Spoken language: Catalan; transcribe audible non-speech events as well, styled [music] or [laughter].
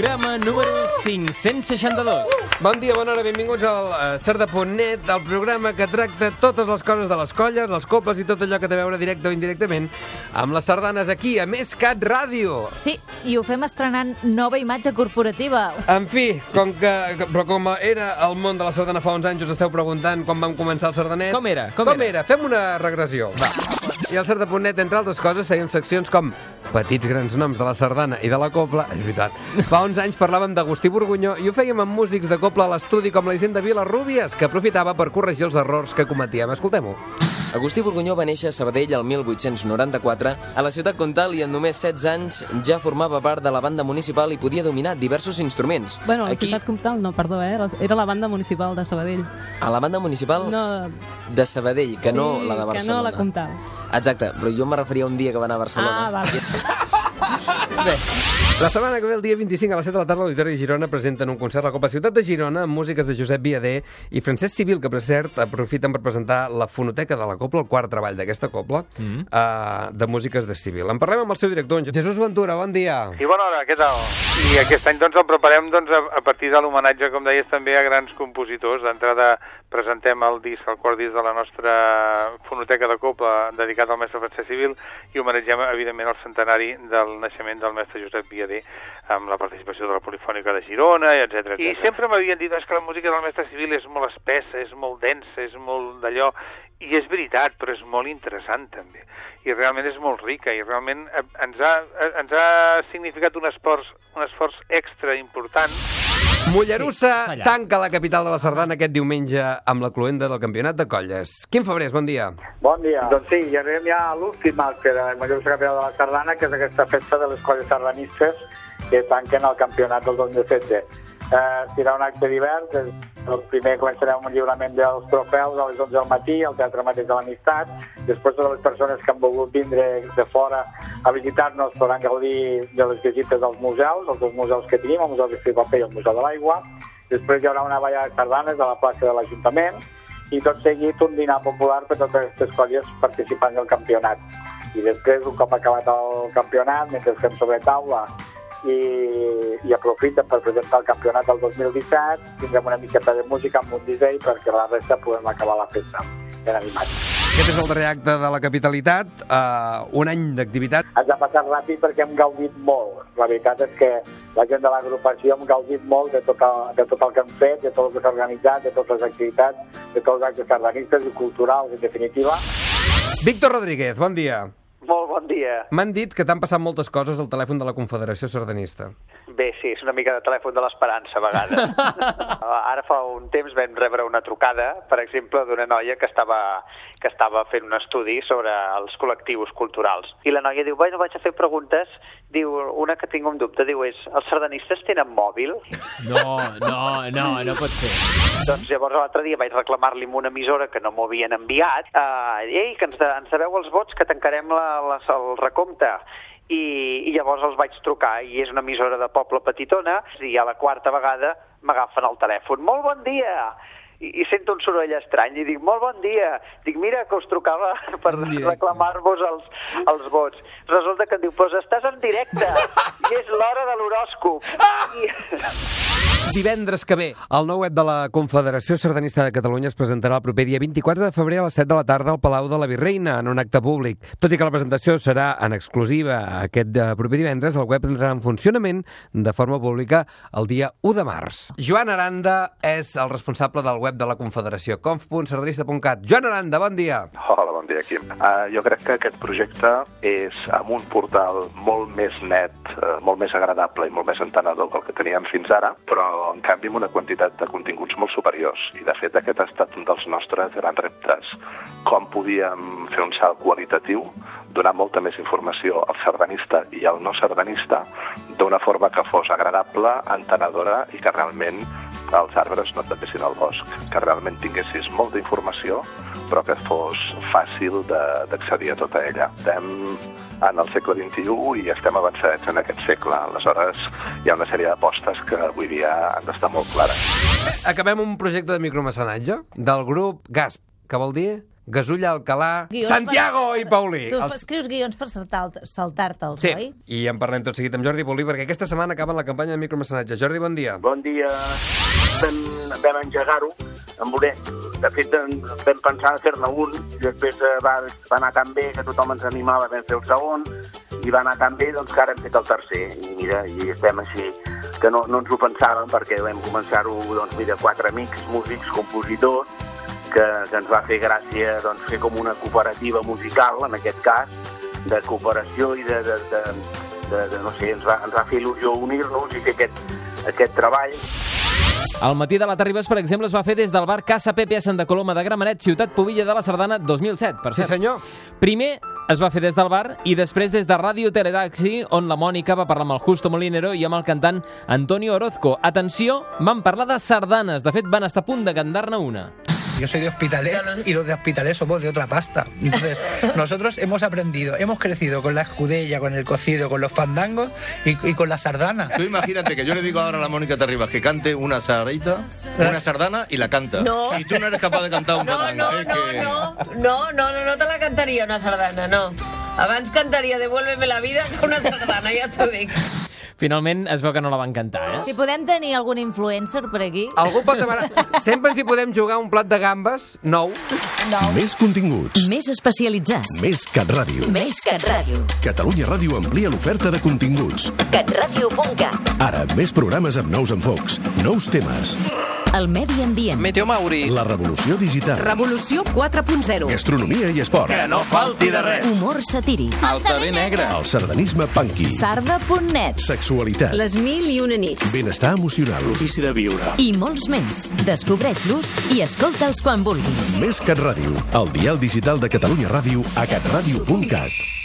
programa número 562. Bon dia, bona hora, benvinguts al uh, Cerda.net, el programa que tracta totes les coses de les colles, les coples i tot allò que té a veure directe o indirectament amb les sardanes aquí, a Més Cat Ràdio. Sí, i ho fem estrenant nova imatge corporativa. En fi, com que, però com era el món de la sardana fa uns anys, us esteu preguntant quan vam començar el sardanet. Com era? Com Com, era? era? Fem una regressió. Va. I al Cerda.net, entre altres coses, fèiem seccions com petits grans noms de la sardana i de la copla. És veritat. Fa uns anys parlàvem d'Agustí Borgunyó i ho fèiem amb músics de copla a l'estudi com la Hisenda Vila Rúbies, que aprofitava per corregir els errors que cometíem. Escoltem-ho. Agustí Borgunyó va néixer a Sabadell el 1894 a la ciutat comtal i en només 16 anys ja formava part de la banda municipal i podia dominar diversos instruments. Bueno, la Aquí, ciutat comtal, no, perdó, eh? Era la banda municipal de Sabadell. a la banda municipal No, de Sabadell, que no sí, la de Que no Barcelona. la comtal. Exacte, però jo em referia a un dia que va anar a Barcelona. Ah, vale. Bé, la setmana que ve, el dia 25 a les 7 de la tarda, l'Auditori de Girona presenten un concert a la Copa Ciutat de Girona amb músiques de Josep Viader i Francesc Civil, que per cert aprofiten per presentar la fonoteca de la Copla, el quart treball d'aquesta Copla, mm. uh, de músiques de Civil. En parlem amb el seu director, en Jesús Ventura, bon dia. Sí, bona hora, què tal? I aquest any doncs el preparem doncs, a, a partir de l'homenatge, com deies, també a grans compositors. D'entrada presentem el disc, el quart disc de la nostra fonoteca de Copla dedicat al mestre Francesc Civil i homenatgem, evidentment, el centenari del naixement del mestre Josep Viader amb la participació de la Polifònica de Girona, etc. I sempre m'havien dit "És que la música del mestre Civil és molt espessa, és molt densa, és molt d'allò, i és veritat, però és molt interessant també i realment és molt rica i realment eh, ens ha, eh, ens ha significat un esforç, un esforç extra important Mollerussa Sí, tanca la capital de la Sardana aquest diumenge amb la cluenda del Campionat de Colles. Quim Febrés, bon dia. Bon dia. Doncs sí, i arribem ja a l'últim acte de la major capital de la Sardana, que és aquesta festa de les colles sardanistes que tanquen el campionat del 2016. Eh, serà un acte divers, el el primer començarem amb un lliurament dels trofeus a les 11 del matí al Teatre Mateix de l'Amistat, després totes les persones que han volgut vindre de fora a visitar-nos podran gaudir de les visites dels museus, els dos museus que tenim, el Museu de Paper i el Museu de l'Aigua, després hi haurà una ballada de sardanes a la plaça de l'Ajuntament, i tot seguit un dinar popular per totes aquestes colles participants del campionat. I després, un cop acabat el campionat, mentre fem sobre taula i, i aprofiten per presentar el campionat del 2017, tindrem una miqueta de música amb un DJ perquè la resta podem acabar la festa ben animats. Aquest és el darrer acte de la capitalitat, uh, un any d'activitat. Ens ha passat ràpid perquè hem gaudit molt. La veritat és que la gent de l'agrupació hem gaudit molt de tot, el, de tot el que hem fet, de tot el que s'ha organitzat, de totes les activitats, de tots els actes sardanistes i culturals, en definitiva. Víctor Rodríguez, bon dia. Molt bon dia. M'han dit que t'han passat moltes coses al telèfon de la Confederació Sardanista. Bé, sí, és una mica de telèfon de l'esperança, a vegades. [laughs] Ara fa un temps vam rebre una trucada, per exemple, d'una noia que estava, que estava fent un estudi sobre els col·lectius culturals. I la noia diu, bueno, vaig a fer preguntes, diu, una que tinc un dubte, diu, és, els sardanistes tenen mòbil? No, no, no, no pot ser. Doncs llavors l'altre dia vaig reclamar-li amb una emissora que no m'ho havien enviat, uh, ei, que ens, de, ens deveu els vots, que tancarem la, la, el recompte. I, I llavors els vaig trucar, i és una emissora de poble petitona, i a la quarta vegada m'agafen el telèfon. Molt bon dia! I, i sento un soroll estrany i dic, molt bon dia. Dic, mira, que us trucava [laughs] per reclamar-vos els, els vots. Resulta que em diu, pues estàs en directe i és l'hora de l'horòscop. [laughs] I... [laughs] Divendres que ve, el nou web de la Confederació Sardanista de Catalunya es presentarà el proper dia 24 de febrer a les 7 de la tarda al Palau de la Virreina, en un acte públic. Tot i que la presentació serà en exclusiva aquest eh, proper divendres, el web entrarà en funcionament de forma pública el dia 1 de març. Joan Aranda és el responsable del web de la Confederació, conf.sardanista.cat. Joan Aranda, bon dia. Hola, bon dia, Quim. Uh, jo crec que aquest projecte és amb un portal molt més net, uh, molt més agradable i molt més entenedor que el que teníem fins ara, però en canvi amb una quantitat de continguts molt superiors. I de fet aquest ha estat un dels nostres grans reptes. Com podíem fer un salt qualitatiu, donar molta més informació al sardanista i al no sardanista d'una forma que fos agradable, entenedora i que realment els arbres no et tapessin el bosc, que realment tinguessis molta informació, però que fos fàcil d'accedir a tota ella. Estem en el segle XXI i estem avançats en aquest segle. Aleshores, hi ha una sèrie d'apostes que avui dia han d'estar molt clares. Acabem un projecte de micromecenatge del grup GASP, que vol dir Gasulla Alcalà, Guions Santiago i Paulí. Tu Els- escrius guions per saltar- saltar-te'ls, Sí, oi? i en parlem tot seguit amb Jordi Paulí, perquè aquesta setmana acaba la campanya de micromecenatge. Jordi, bon dia. Bon dia. Vam, vam engegar-ho. Amb una... De fet, vam pensar fer-ne un, i després eh, va, va anar tan bé que tothom ens animava, vam fer el segon, i va anar tan bé doncs, que ara hem fet el tercer. I mira, i estem així, que no, no ens ho pensàvem, perquè vam començar-ho, doncs mira, quatre amics, músics, compositors, que, que ens va fer gràcia doncs, fer com una cooperativa musical, en aquest cas, de cooperació i de, de, de, de, de no sé, ens va, ens va fer il·lusió unir-nos i fer aquest, aquest treball. El matí de la Terribas, per exemple, es va fer des del bar Casa Pepe a Santa Coloma de Gramenet, ciutat Pobilla de la Sardana, 2007, per Sí, cert. senyor. Primer es va fer des del bar i després des de Ràdio Teletaxi, on la Mònica va parlar amb el Justo Molinero i amb el cantant Antonio Orozco. Atenció, van parlar de sardanes. De fet, van estar a punt de cantar-ne una. Yo soy de Hospitalet y los de Hospitalet somos de otra pasta. Entonces, [laughs] nosotros hemos aprendido, hemos crecido con la escudella, con el cocido, con los fandangos y, y con la sardana. Tú imagínate que yo le digo ahora a la Mónica Terribas que cante una sardaita, una sardana y la canta. No. Y tú no eres capaz de cantar un [laughs] No, fandango. no, ¿eh? no, Que- no, no, no, no, no te la cantaria una sardana, no. Abans cantaria Devuélveme la vida que una sardana, ja t'ho dic. Finalment es veu que no la van cantar, eh? Si podem tenir algun influencer per aquí... Algú pot demanar... [laughs] Sempre ens hi podem jugar un plat de gambes nou. Més continguts. Més especialitzats. Més CatRàdio. Més CatRàdio. Catalunya Ràdio amplia l'oferta de continguts. catradio.cat. Ara, més programes amb nous enfocs, nous temes. El medi ambient. Meteo Mauri. La revolució digital. Revolució 4.0. Gastronomia i esport. Que no falti de res. Humor satíric. El TV negre. El sardanisme punky. Sarda.net. Sexualitat. Les mil i una nits. Benestar emocional. L'ofici de viure. I molts més. Descobreix-los i escolta'ls quan vulguis. Més CatRàdio. El dial digital de Catalunya Ràdio a catradio.cat.